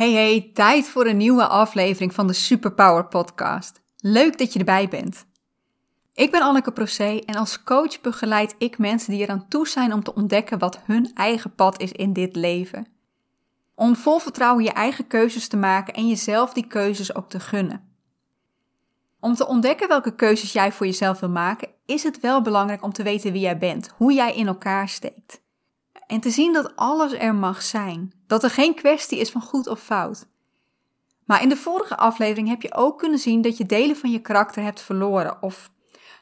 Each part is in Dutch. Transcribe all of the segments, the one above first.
Hey hey, tijd voor een nieuwe aflevering van de Superpower Podcast. Leuk dat je erbij bent. Ik ben Anneke Procé en als coach begeleid ik mensen die eraan toe zijn om te ontdekken wat hun eigen pad is in dit leven. Om vol vertrouwen je eigen keuzes te maken en jezelf die keuzes ook te gunnen. Om te ontdekken welke keuzes jij voor jezelf wil maken, is het wel belangrijk om te weten wie jij bent, hoe jij in elkaar steekt. En te zien dat alles er mag zijn. Dat er geen kwestie is van goed of fout. Maar in de vorige aflevering heb je ook kunnen zien dat je delen van je karakter hebt verloren. Of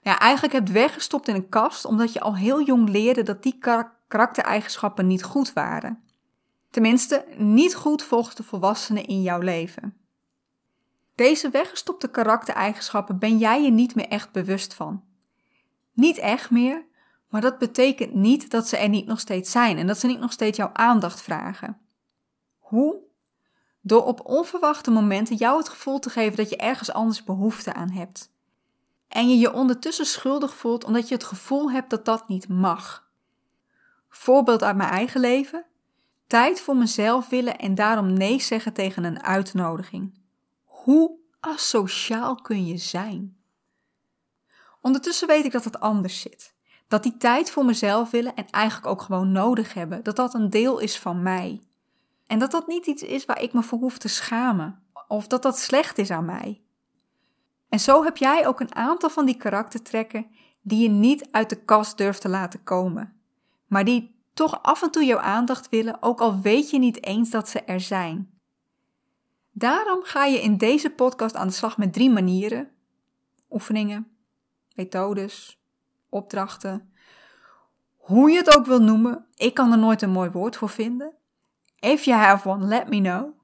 ja, eigenlijk hebt weggestopt in een kast omdat je al heel jong leerde dat die karaktereigenschappen niet goed waren. Tenminste, niet goed volgens de volwassenen in jouw leven. Deze weggestopte karaktereigenschappen ben jij je niet meer echt bewust van. Niet echt meer, maar dat betekent niet dat ze er niet nog steeds zijn en dat ze niet nog steeds jouw aandacht vragen. Hoe? Door op onverwachte momenten jou het gevoel te geven dat je ergens anders behoefte aan hebt. En je je ondertussen schuldig voelt omdat je het gevoel hebt dat dat niet mag. Voorbeeld uit mijn eigen leven. Tijd voor mezelf willen en daarom nee zeggen tegen een uitnodiging. Hoe asociaal kun je zijn? Ondertussen weet ik dat het anders zit. Dat die tijd voor mezelf willen en eigenlijk ook gewoon nodig hebben, dat dat een deel is van mij. En dat dat niet iets is waar ik me voor hoef te schamen, of dat dat slecht is aan mij. En zo heb jij ook een aantal van die karaktertrekken die je niet uit de kast durft te laten komen, maar die toch af en toe jouw aandacht willen, ook al weet je niet eens dat ze er zijn. Daarom ga je in deze podcast aan de slag met drie manieren: oefeningen, methodes, opdrachten. Hoe je het ook wil noemen, ik kan er nooit een mooi woord voor vinden. If you have one, let me know.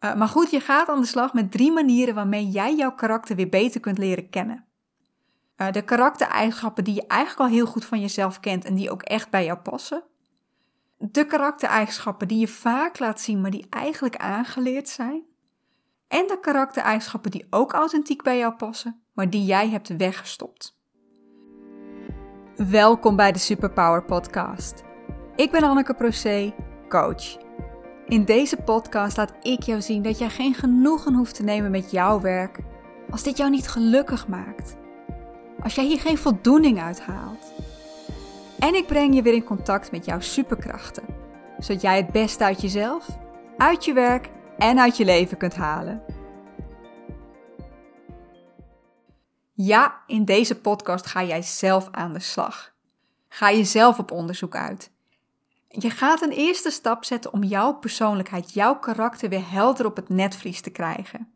Uh, maar goed, je gaat aan de slag met drie manieren waarmee jij jouw karakter weer beter kunt leren kennen. Uh, de karaktereigenschappen die je eigenlijk al heel goed van jezelf kent en die ook echt bij jou passen. De karaktereigenschappen die je vaak laat zien, maar die eigenlijk aangeleerd zijn. En de karaktereigenschappen die ook authentiek bij jou passen, maar die jij hebt weggestopt. Welkom bij de Superpower Podcast. Ik ben Anneke Procé, coach. In deze podcast laat ik jou zien dat jij geen genoegen hoeft te nemen met jouw werk als dit jou niet gelukkig maakt. Als jij hier geen voldoening uit haalt. En ik breng je weer in contact met jouw superkrachten, zodat jij het beste uit jezelf, uit je werk en uit je leven kunt halen. Ja, in deze podcast ga jij zelf aan de slag. Ga je zelf op onderzoek uit. Je gaat een eerste stap zetten om jouw persoonlijkheid, jouw karakter weer helder op het netvlies te krijgen.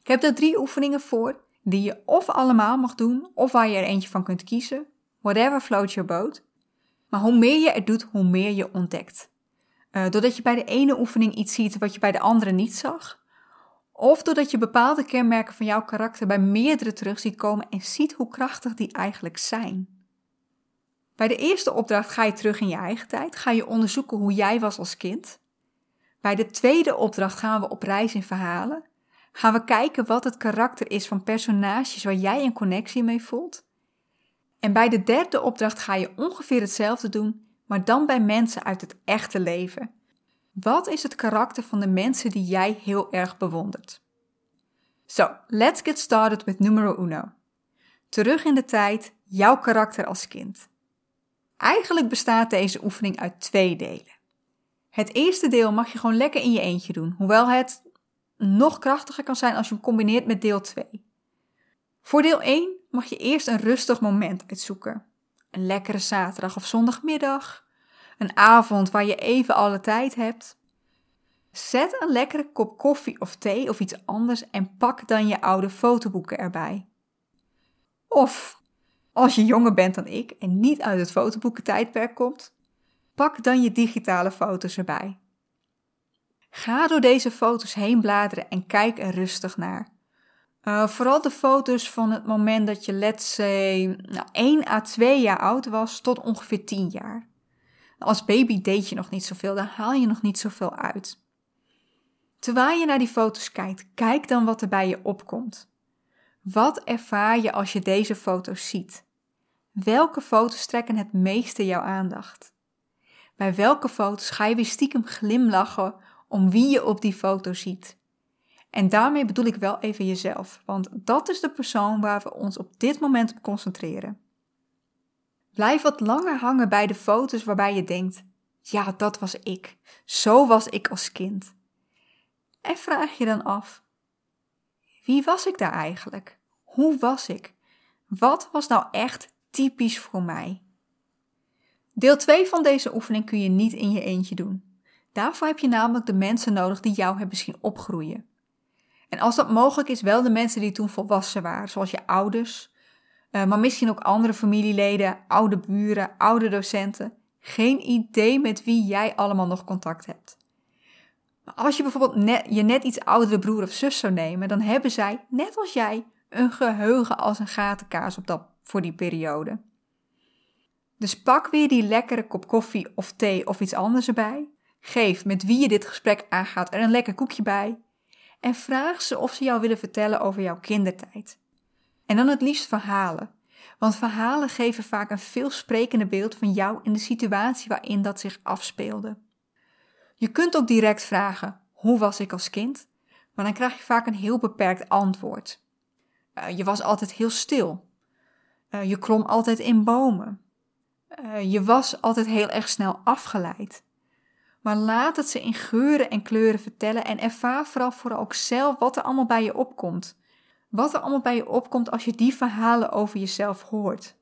Ik heb er drie oefeningen voor die je of allemaal mag doen of waar je er eentje van kunt kiezen. Whatever floats your boat. Maar hoe meer je er doet, hoe meer je ontdekt. Uh, doordat je bij de ene oefening iets ziet wat je bij de andere niet zag, of doordat je bepaalde kenmerken van jouw karakter bij meerdere terug ziet komen en ziet hoe krachtig die eigenlijk zijn. Bij de eerste opdracht ga je terug in je eigen tijd, ga je onderzoeken hoe jij was als kind. Bij de tweede opdracht gaan we op reis in verhalen. Gaan we kijken wat het karakter is van personages waar jij een connectie mee voelt. En bij de derde opdracht ga je ongeveer hetzelfde doen, maar dan bij mensen uit het echte leven. Wat is het karakter van de mensen die jij heel erg bewondert? So, let's get started with numero uno. Terug in de tijd, jouw karakter als kind. Eigenlijk bestaat deze oefening uit twee delen. Het eerste deel mag je gewoon lekker in je eentje doen, hoewel het nog krachtiger kan zijn als je hem combineert met deel 2. Voor deel 1 mag je eerst een rustig moment uitzoeken. Een lekkere zaterdag of zondagmiddag, een avond waar je even alle tijd hebt. Zet een lekkere kop koffie of thee of iets anders en pak dan je oude fotoboeken erbij. Of, als je jonger bent dan ik en niet uit het fotoboekentijdperk komt, pak dan je digitale foto's erbij. Ga door deze foto's heen bladeren en kijk er rustig naar. Uh, vooral de foto's van het moment dat je, let's say, nou, 1 à 2 jaar oud was tot ongeveer 10 jaar. Als baby deed je nog niet zoveel, dan haal je nog niet zoveel uit. Terwijl je naar die foto's kijkt, kijk dan wat er bij je opkomt. Wat ervaar je als je deze foto's ziet? Welke foto's trekken het meeste jouw aandacht? Bij welke foto's ga je weer stiekem glimlachen om wie je op die foto ziet. En daarmee bedoel ik wel even jezelf, want dat is de persoon waar we ons op dit moment op concentreren. Blijf wat langer hangen bij de foto's waarbij je denkt: ja, dat was ik. Zo was ik als kind. En vraag je dan af: wie was ik daar eigenlijk? Hoe was ik? Wat was nou echt typisch voor mij? Deel 2 van deze oefening kun je niet in je eentje doen. Daarvoor heb je namelijk de mensen nodig die jou hebben zien opgroeien. En als dat mogelijk is, wel de mensen die toen volwassen waren, zoals je ouders, maar misschien ook andere familieleden, oude buren, oude docenten. Geen idee met wie jij allemaal nog contact hebt. Maar als je bijvoorbeeld je net iets oudere broer of zus zou nemen, dan hebben zij, net als jij, een geheugen als een gatenkaas op dat, voor die periode. Dus pak weer die lekkere kop koffie of thee of iets anders erbij. Geef met wie je dit gesprek aangaat er een lekker koekje bij. En vraag ze of ze jou willen vertellen over jouw kindertijd. En dan het liefst verhalen. Want verhalen geven vaak een veel sprekender beeld van jou in de situatie waarin dat zich afspeelde. Je kunt ook direct vragen: hoe was ik als kind? Maar dan krijg je vaak een heel beperkt antwoord. Uh, je was altijd heel stil. Uh, je klom altijd in bomen. Uh, je was altijd heel erg snel afgeleid. Maar laat het ze in geuren en kleuren vertellen en ervaar vooral vooral ook zelf wat er allemaal bij je opkomt. Wat er allemaal bij je opkomt als je die verhalen over jezelf hoort.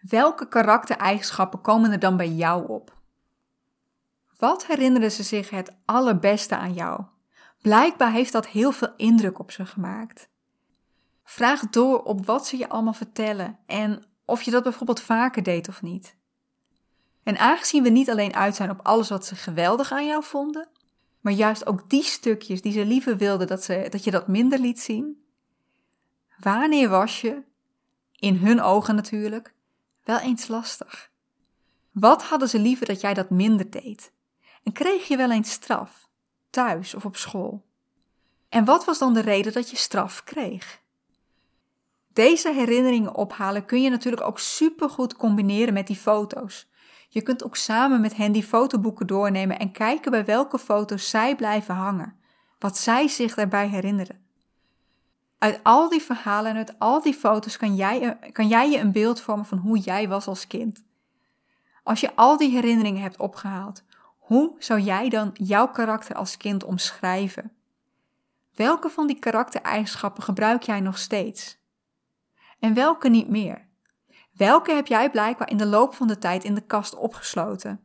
Welke karaktereigenschappen komen er dan bij jou op? Wat herinneren ze zich het allerbeste aan jou? Blijkbaar heeft dat heel veel indruk op ze gemaakt. Vraag door op wat ze je allemaal vertellen en of je dat bijvoorbeeld vaker deed of niet. En aangezien we niet alleen uit zijn op alles wat ze geweldig aan jou vonden, maar juist ook die stukjes die ze liever wilden dat, ze, dat je dat minder liet zien, Wanneer was je, in hun ogen natuurlijk, wel eens lastig? Wat hadden ze liever dat jij dat minder deed? En kreeg je wel eens straf, thuis of op school? En wat was dan de reden dat je straf kreeg? Deze herinneringen ophalen kun je natuurlijk ook supergoed combineren met die foto's. Je kunt ook samen met hen die fotoboeken doornemen en kijken bij welke foto's zij blijven hangen, wat zij zich daarbij herinneren. Uit al die verhalen en uit al die foto's kan jij, kan jij je een beeld vormen van hoe jij was als kind. Als je al die herinneringen hebt opgehaald, hoe zou jij dan jouw karakter als kind omschrijven? Welke van die karaktereigenschappen gebruik jij nog steeds? En welke niet meer? Welke heb jij blijkbaar in de loop van de tijd in de kast opgesloten?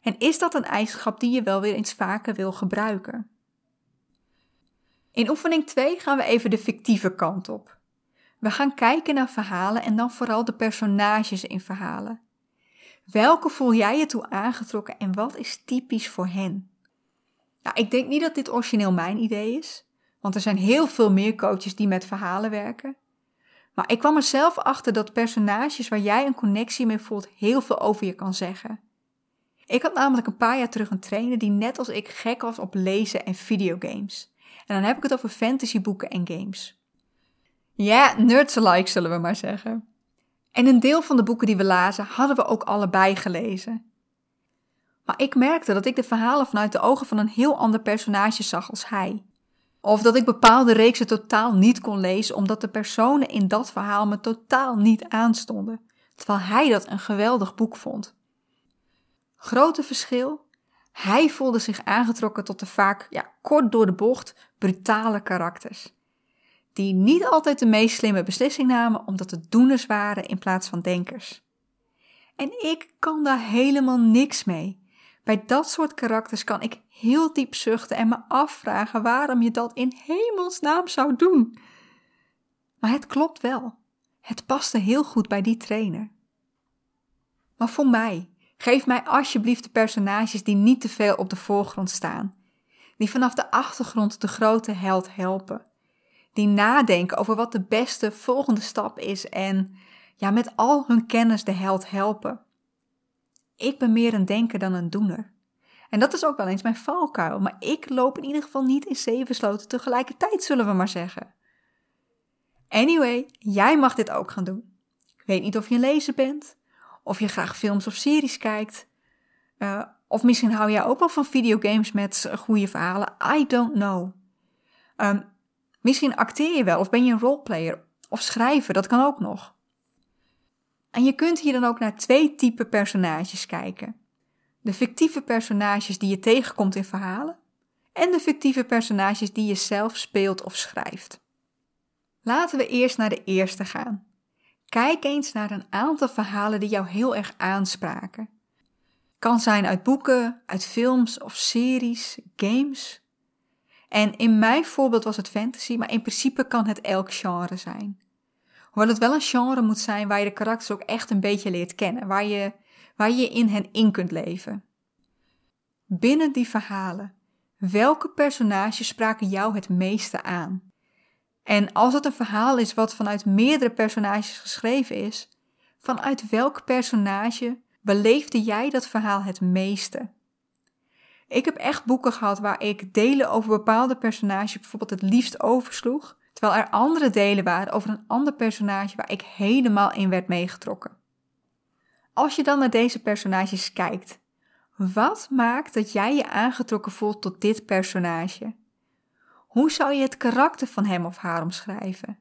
En is dat een eigenschap die je wel weer eens vaker wil gebruiken? In oefening 2 gaan we even de fictieve kant op. We gaan kijken naar verhalen en dan vooral de personages in verhalen. Welke voel jij je toe aangetrokken en wat is typisch voor hen? Nou, ik denk niet dat dit origineel mijn idee is, want er zijn heel veel meer coaches die met verhalen werken. Maar ik kwam er zelf achter dat personages waar jij een connectie mee voelt heel veel over je kan zeggen. Ik had namelijk een paar jaar terug een trainer die net als ik gek was op lezen en videogames. En dan heb ik het over fantasyboeken en games. Ja, nerds alike zullen we maar zeggen. En een deel van de boeken die we lazen hadden we ook allebei gelezen. Maar ik merkte dat ik de verhalen vanuit de ogen van een heel ander personage zag als hij. Of dat ik bepaalde reeksen totaal niet kon lezen omdat de personen in dat verhaal me totaal niet aanstonden, terwijl hij dat een geweldig boek vond. Grote verschil? Hij voelde zich aangetrokken tot de vaak ja, kort door de bocht brutale karakters. Die niet altijd de meest slimme beslissing namen omdat het doeners waren in plaats van denkers. En ik kan daar helemaal niks mee. Bij dat soort karakters kan ik heel diep zuchten en me afvragen waarom je dat in hemelsnaam zou doen. Maar het klopt wel. Het paste heel goed bij die trainer. Maar voor mij, geef mij alsjeblieft de personages die niet te veel op de voorgrond staan die vanaf de achtergrond de grote held helpen. Die nadenken over wat de beste volgende stap is en ja, met al hun kennis de held helpen. Ik ben meer een denker dan een doener. En dat is ook wel eens mijn valkuil, maar ik loop in ieder geval niet in zeven sloten tegelijkertijd, zullen we maar zeggen. Anyway, jij mag dit ook gaan doen. Ik weet niet of je een lezer bent, of je graag films of series kijkt, uh, Of misschien hou jij ook wel van videogames met goede verhalen. I don't know. Um, misschien acteer je wel of ben je een roleplayer of schrijven, dat kan ook nog. En je kunt hier dan ook naar twee typen personages kijken. De fictieve personages die je tegenkomt in verhalen en de fictieve personages die je zelf speelt of schrijft. Laten we eerst naar de eerste gaan. Kijk eens naar een aantal verhalen die jou heel erg aanspraken. Kan zijn uit boeken, uit films of series, games. En in mijn voorbeeld was het fantasy, maar in principe kan het elk genre zijn. Hoewel het wel een genre moet zijn waar je de karakters ook echt een beetje leert kennen, waar je, waar je in hen in kunt leven. Binnen die verhalen, welke personages spraken jou het meeste aan? En als het een verhaal is wat vanuit meerdere personages geschreven is, vanuit welk personage beleefde jij dat verhaal het meeste? Ik heb echt boeken gehad waar ik delen over bepaalde personages bijvoorbeeld het liefst oversloeg, terwijl er andere delen waren over een ander personage waar ik helemaal in werd meegetrokken. Als je dan naar deze personages kijkt, wat maakt dat jij je aangetrokken voelt tot dit personage? Hoe zou je het karakter van hem of haar omschrijven?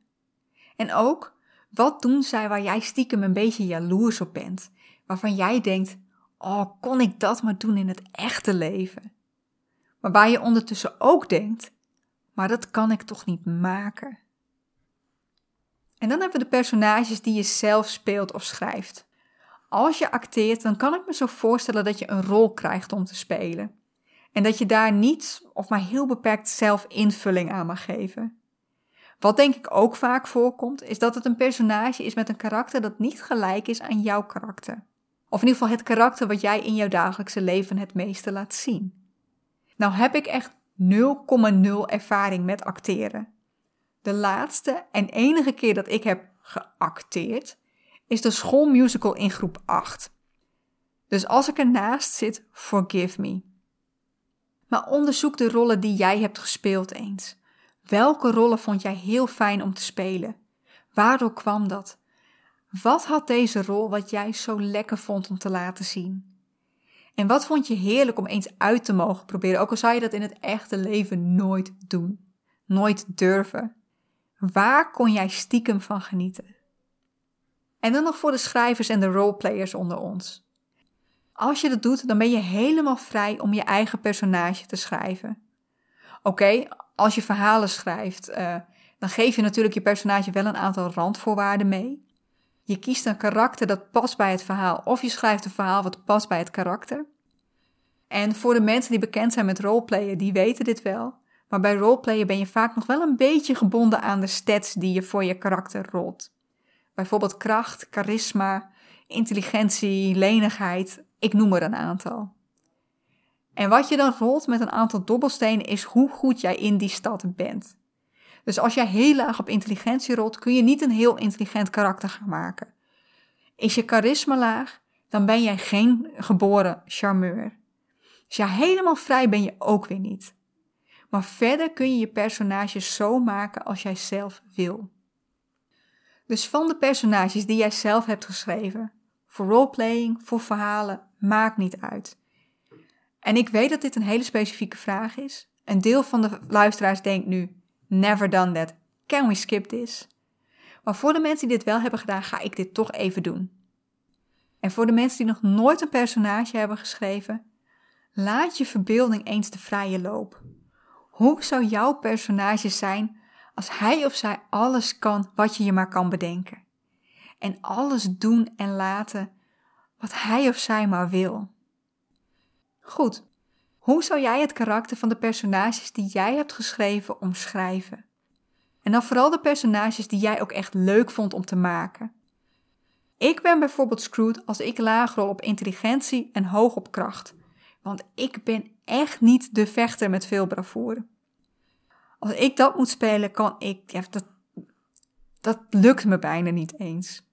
En ook, wat doen zij waar jij stiekem een beetje jaloers op bent? Waarvan jij denkt, oh, kon ik dat maar doen in het echte leven? Maar waar je ondertussen ook denkt, maar dat kan ik toch niet maken? En dan hebben we de personages die je zelf speelt of schrijft. Als je acteert, dan kan ik me zo voorstellen dat je een rol krijgt om te spelen. En dat je daar niet of maar heel beperkt zelf invulling aan mag geven. Wat denk ik ook vaak voorkomt, is dat het een personage is met een karakter dat niet gelijk is aan jouw karakter. Of in ieder geval het karakter wat jij in jouw dagelijkse leven het meeste laat zien. Nou heb ik echt 0,0 ervaring met acteren. De laatste en enige keer dat ik heb geacteerd is de schoolmusical in groep 8. Dus als ik ernaast zit, forgive me. Onderzoek de rollen die jij hebt gespeeld eens. Welke rollen vond jij heel fijn om te spelen? Waardoor kwam dat? Wat had deze rol wat jij zo lekker vond om te laten zien? En wat vond je heerlijk om eens uit te mogen proberen, ook al zou je dat in het echte leven nooit doen, nooit durven? Waar kon jij stiekem van genieten? En dan nog voor de schrijvers en de roleplayers onder ons. Als je dat doet, dan ben je helemaal vrij om je eigen personage te schrijven. Oké, als je verhalen schrijft, uh, dan geef je natuurlijk je personage wel een aantal randvoorwaarden mee. Je kiest een karakter dat past bij het verhaal, of je schrijft een verhaal wat past bij het karakter. En voor de mensen die bekend zijn met roleplayen, die weten dit wel. Maar bij roleplayen ben je vaak nog wel een beetje gebonden aan de stats die je voor je karakter rolt. Bijvoorbeeld kracht, charisma, intelligentie, lenigheid, ik noem er een aantal. En wat je dan rolt met een aantal dobbelstenen is hoe goed jij in die stad bent. Dus als jij heel laag op intelligentie rolt, kun je niet een heel intelligent karakter gaan maken. Is je charisma laag, dan ben jij geen geboren charmeur. Dus ja, helemaal vrij ben je ook weer niet. Maar verder kun je je personages zo maken als jij zelf wil. Dus van de personages die jij zelf hebt geschreven, voor roleplaying, voor verhalen, maakt niet uit. En ik weet dat dit een hele specifieke vraag is. Een deel van de luisteraars denkt nu: never done that. Can we skip this? Maar voor de mensen die dit wel hebben gedaan, ga ik dit toch even doen. En voor de mensen die nog nooit een personage hebben geschreven, laat je verbeelding eens de vrije loop. Hoe zou jouw personage zijn als hij of zij alles kan wat je je maar kan bedenken? En alles doen en laten wat hij of zij maar wil. Goed, hoe zou jij het karakter van de personages die jij hebt geschreven omschrijven? En dan vooral de personages die jij ook echt leuk vond om te maken. Ik ben bijvoorbeeld Screwed als ik laag rol op intelligentie en hoog op kracht. Want ik ben echt niet de vechter met veel bravoure. Als ik dat moet spelen, kan ik. Ja, dat, dat lukt me bijna niet eens.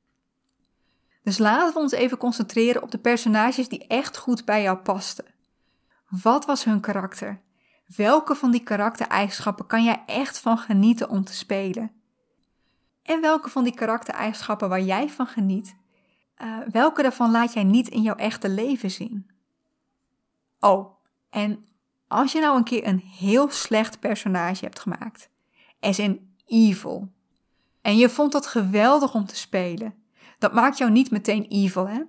Dus laten we ons even concentreren op de personages die echt goed bij jou pasten. Wat was hun karakter? Welke van die karaktereigenschappen kan jij echt van genieten om te spelen? En welke van die karaktereigenschappen waar jij van geniet, uh, welke daarvan laat jij niet in jouw echte leven zien? Oh, en als je nou een keer een heel slecht personage hebt gemaakt, as in evil, en je vond dat geweldig om te spelen, dat maakt jou niet meteen evil, hè?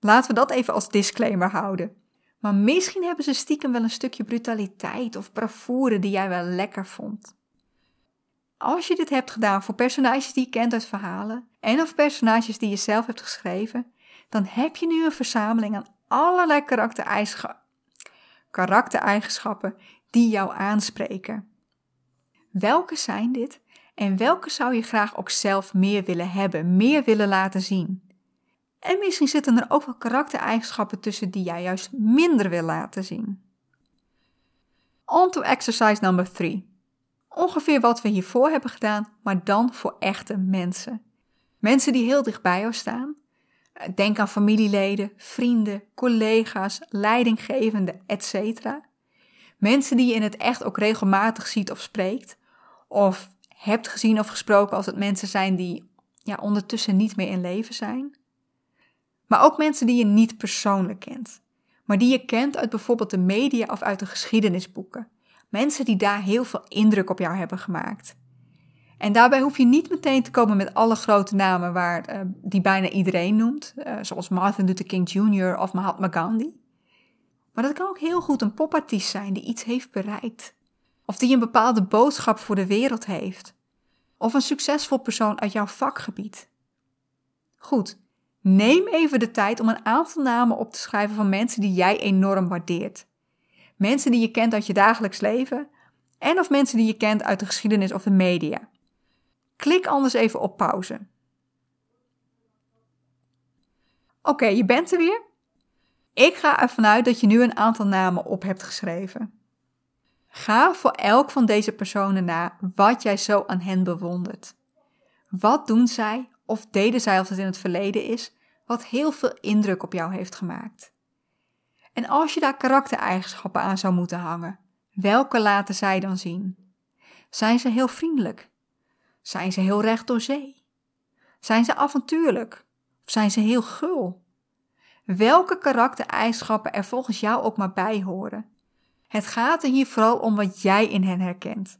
Laten we dat even als disclaimer houden. Maar misschien hebben ze stiekem wel een stukje brutaliteit of bravoure die jij wel lekker vond. Als je dit hebt gedaan voor personages die je kent uit verhalen en of personages die je zelf hebt geschreven, dan heb je nu een verzameling aan allerlei karaktereigenschappen die jou aanspreken. Welke zijn dit en welke zou je graag ook zelf meer willen hebben, meer willen laten zien? En misschien zitten er ook wel karaktereigenschappen tussen die jij juist minder wil laten zien. On to exercise number 3. Ongeveer wat we hiervoor hebben gedaan, maar dan voor echte mensen. Mensen die heel dicht bij jou staan. Denk aan familieleden, vrienden, collega's, leidinggevenden, etc. Mensen die je in het echt ook regelmatig ziet of spreekt. Of hebt gezien of gesproken als het mensen zijn die ja, ondertussen niet meer in leven zijn. Maar ook mensen die je niet persoonlijk kent, maar die je kent uit bijvoorbeeld de media of uit de geschiedenisboeken. Mensen die daar heel veel indruk op jou hebben gemaakt. En daarbij hoef je niet meteen te komen met alle grote namen waar, uh, die bijna iedereen noemt, uh, zoals Martin Luther King Jr. of Mahatma Gandhi. Maar dat kan ook heel goed een popartiest zijn die iets heeft bereikt. Of die een bepaalde boodschap voor de wereld heeft. Of een succesvol persoon uit jouw vakgebied. Goed, neem even de tijd om een aantal namen op te schrijven van mensen die jij enorm waardeert. Mensen die je kent uit je dagelijks leven en of mensen die je kent uit de geschiedenis of de media. Klik anders even op pauze. Oké, je bent er weer. Ik ga ervan uit dat je nu een aantal namen op hebt geschreven. Ga voor elk van deze personen na wat jij zo aan hen bewondert. Wat doen zij of deden zij als het in het verleden is, wat heel veel indruk op jou heeft gemaakt? En als je daar karaktereigenschappen aan zou moeten hangen, welke laten zij dan zien? Zijn ze heel vriendelijk? Zijn ze heel recht door zee? Zijn ze avontuurlijk? Of zijn ze heel gul? Welke karaktereigenschappen er volgens jou ook maar bij horen? Het gaat er hier vooral om wat jij in hen herkent.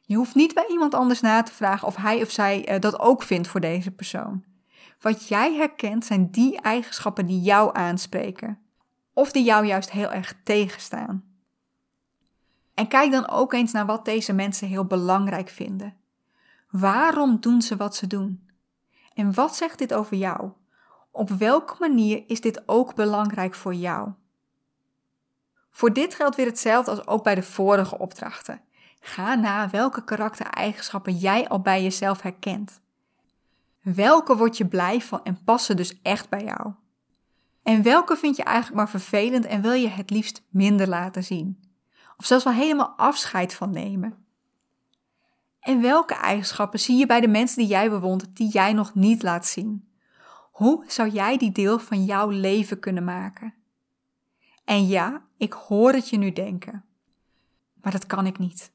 Je hoeft niet bij iemand anders na te vragen of hij of zij eh, dat ook vindt voor deze persoon. Wat jij herkent zijn die eigenschappen die jou aanspreken, of die jou juist heel erg tegenstaan. En kijk dan ook eens naar wat deze mensen heel belangrijk vinden. Waarom doen ze wat ze doen? En wat zegt dit over jou? Op welke manier is dit ook belangrijk voor jou? Voor dit geldt weer hetzelfde als ook bij de vorige opdrachten. Ga na welke karaktereigenschappen jij al bij jezelf herkent. Welke word je blij van en passen dus echt bij jou? En welke vind je eigenlijk maar vervelend en wil je het liefst minder laten zien? Of zelfs wel helemaal afscheid van nemen? En welke eigenschappen zie je bij de mensen die jij bewondert die jij nog niet laat zien? Hoe zou jij die deel van jouw leven kunnen maken? En ja, ik hoor het je nu denken. Maar dat kan ik niet.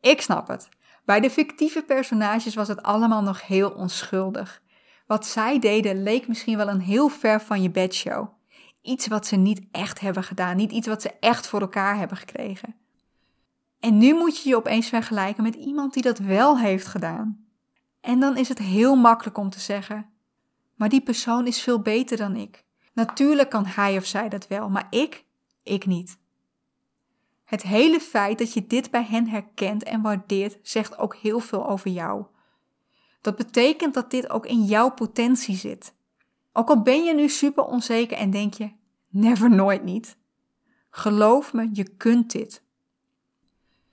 Ik snap het. Bij de fictieve personages was het allemaal nog heel onschuldig. Wat zij deden leek misschien wel een heel ver van je bedshow. Iets wat ze niet echt hebben gedaan, niet iets wat ze echt voor elkaar hebben gekregen. En nu moet je je opeens vergelijken met iemand die dat wel heeft gedaan. En dan is het heel makkelijk om te zeggen: Maar die persoon is veel beter dan ik. Natuurlijk kan hij of zij dat wel, maar ik, ik niet. Het hele feit dat je dit bij hen herkent en waardeert, zegt ook heel veel over jou. Dat betekent dat dit ook in jouw potentie zit. Ook al ben je nu super onzeker en denk je, never nooit niet. Geloof me, je kunt dit.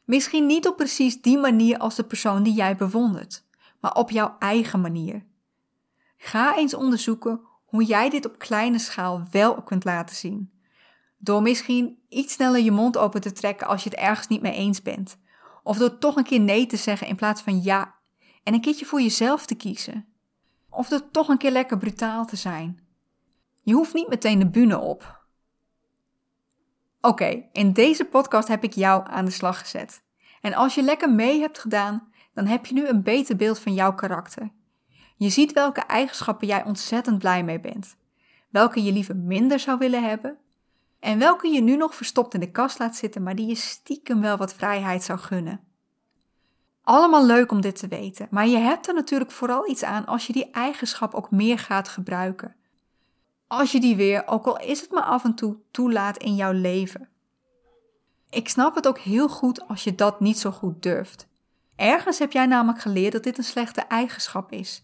Misschien niet op precies die manier als de persoon die jij bewondert, maar op jouw eigen manier. Ga eens onderzoeken hoe jij dit op kleine schaal wel kunt laten zien. Door misschien iets sneller je mond open te trekken als je het ergens niet mee eens bent. Of door toch een keer nee te zeggen in plaats van ja en een keertje voor jezelf te kiezen. Of door toch een keer lekker brutaal te zijn. Je hoeft niet meteen de bühne op. Oké, in deze podcast heb ik jou aan de slag gezet. En als je lekker mee hebt gedaan, dan heb je nu een beter beeld van jouw karakter. Je ziet welke eigenschappen jij ontzettend blij mee bent, welke je liever minder zou willen hebben, En welke je nu nog verstopt in de kast laat zitten, maar die je stiekem wel wat vrijheid zou gunnen. Allemaal leuk om dit te weten, maar je hebt er natuurlijk vooral iets aan als je die eigenschap ook meer gaat gebruiken. Als je die weer, ook al is het maar af en toe, toelaat in jouw leven. Ik snap het ook heel goed als je dat niet zo goed durft. Ergens heb jij namelijk geleerd dat dit een slechte eigenschap is.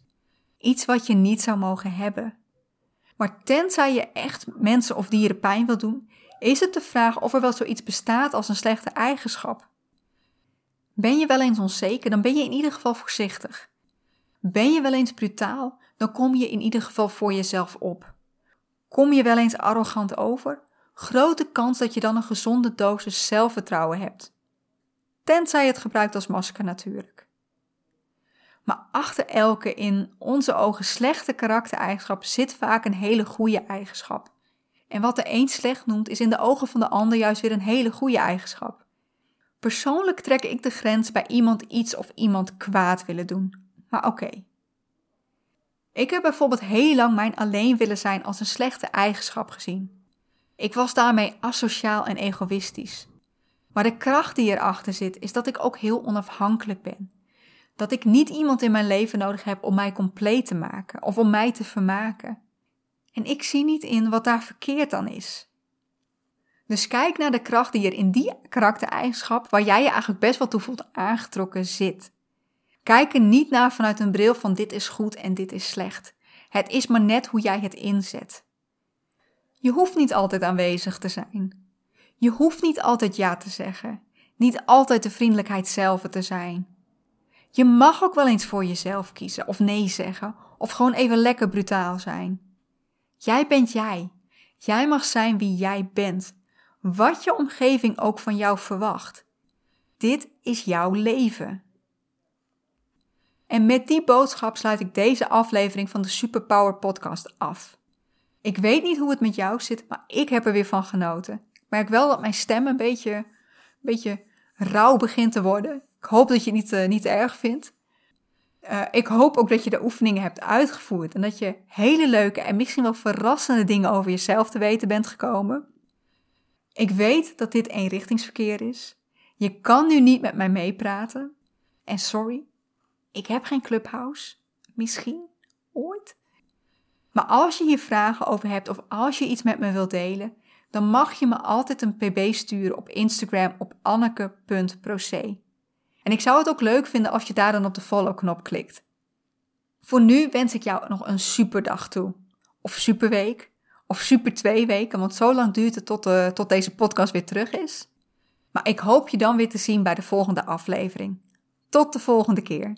Iets wat je niet zou mogen hebben. Maar tenzij je echt mensen of dieren pijn wil doen, is het de vraag of er wel zoiets bestaat als een slechte eigenschap. Ben je wel eens onzeker, dan ben je in ieder geval voorzichtig. Ben je wel eens brutaal, dan kom je in ieder geval voor jezelf op. Kom je wel eens arrogant over, grote kans dat je dan een gezonde dosis zelfvertrouwen hebt. Tenzij je het gebruikt als masker natuurlijk. Maar achter elke in onze ogen slechte karaktereigenschap zit vaak een hele goede eigenschap. En wat de een slecht noemt, is in de ogen van de ander juist weer een hele goede eigenschap. Persoonlijk trek ik de grens bij iemand iets of iemand kwaad willen doen. Maar oké. Ik heb bijvoorbeeld heel lang mijn alleen willen zijn als een slechte eigenschap gezien. Ik was daarmee asociaal en egoïstisch. Maar de kracht die erachter zit, is dat ik ook heel onafhankelijk ben. Dat ik niet iemand in mijn leven nodig heb om mij compleet te maken of om mij te vermaken. En ik zie niet in wat daar verkeerd aan is. Dus kijk naar de kracht die er in die karaktereigenschap, waar jij je eigenlijk best wel toe voelt aangetrokken, zit. Kijk er niet naar vanuit een bril van dit is goed en dit is slecht. Het is maar net hoe jij het inzet. Je hoeft niet altijd aanwezig te zijn. Je hoeft niet altijd ja te zeggen. Niet altijd de vriendelijkheid zelf te zijn. Je mag ook wel eens voor jezelf kiezen of nee zeggen of gewoon even lekker brutaal zijn. Jij bent jij. Jij mag zijn wie jij bent. Wat je omgeving ook van jou verwacht. Dit is jouw leven. En met die boodschap sluit ik deze aflevering van de Superpower Podcast af. Ik weet niet hoe het met jou zit, maar ik heb er weer van genoten. Ik merk wel dat mijn stem een beetje, een beetje rauw begint te worden. Hoop dat je het niet, uh, niet erg vindt. Uh, ik hoop ook dat je de oefeningen hebt uitgevoerd en dat je hele leuke en misschien wel verrassende dingen over jezelf te weten bent gekomen. Ik weet dat dit eenrichtingsverkeer is. Je kan nu niet met mij meepraten. En sorry, ik heb geen clubhouse. Misschien ooit. Maar als je hier vragen over hebt of als je iets met me wilt delen, dan mag je me altijd een pb sturen op Instagram op anneke.proce. En ik zou het ook leuk vinden als je daar dan op de follow-knop klikt. Voor nu wens ik jou nog een super dag toe. Of superweek. Of super twee weken, want zo lang duurt het tot, uh, tot deze podcast weer terug is. Maar ik hoop je dan weer te zien bij de volgende aflevering. Tot de volgende keer.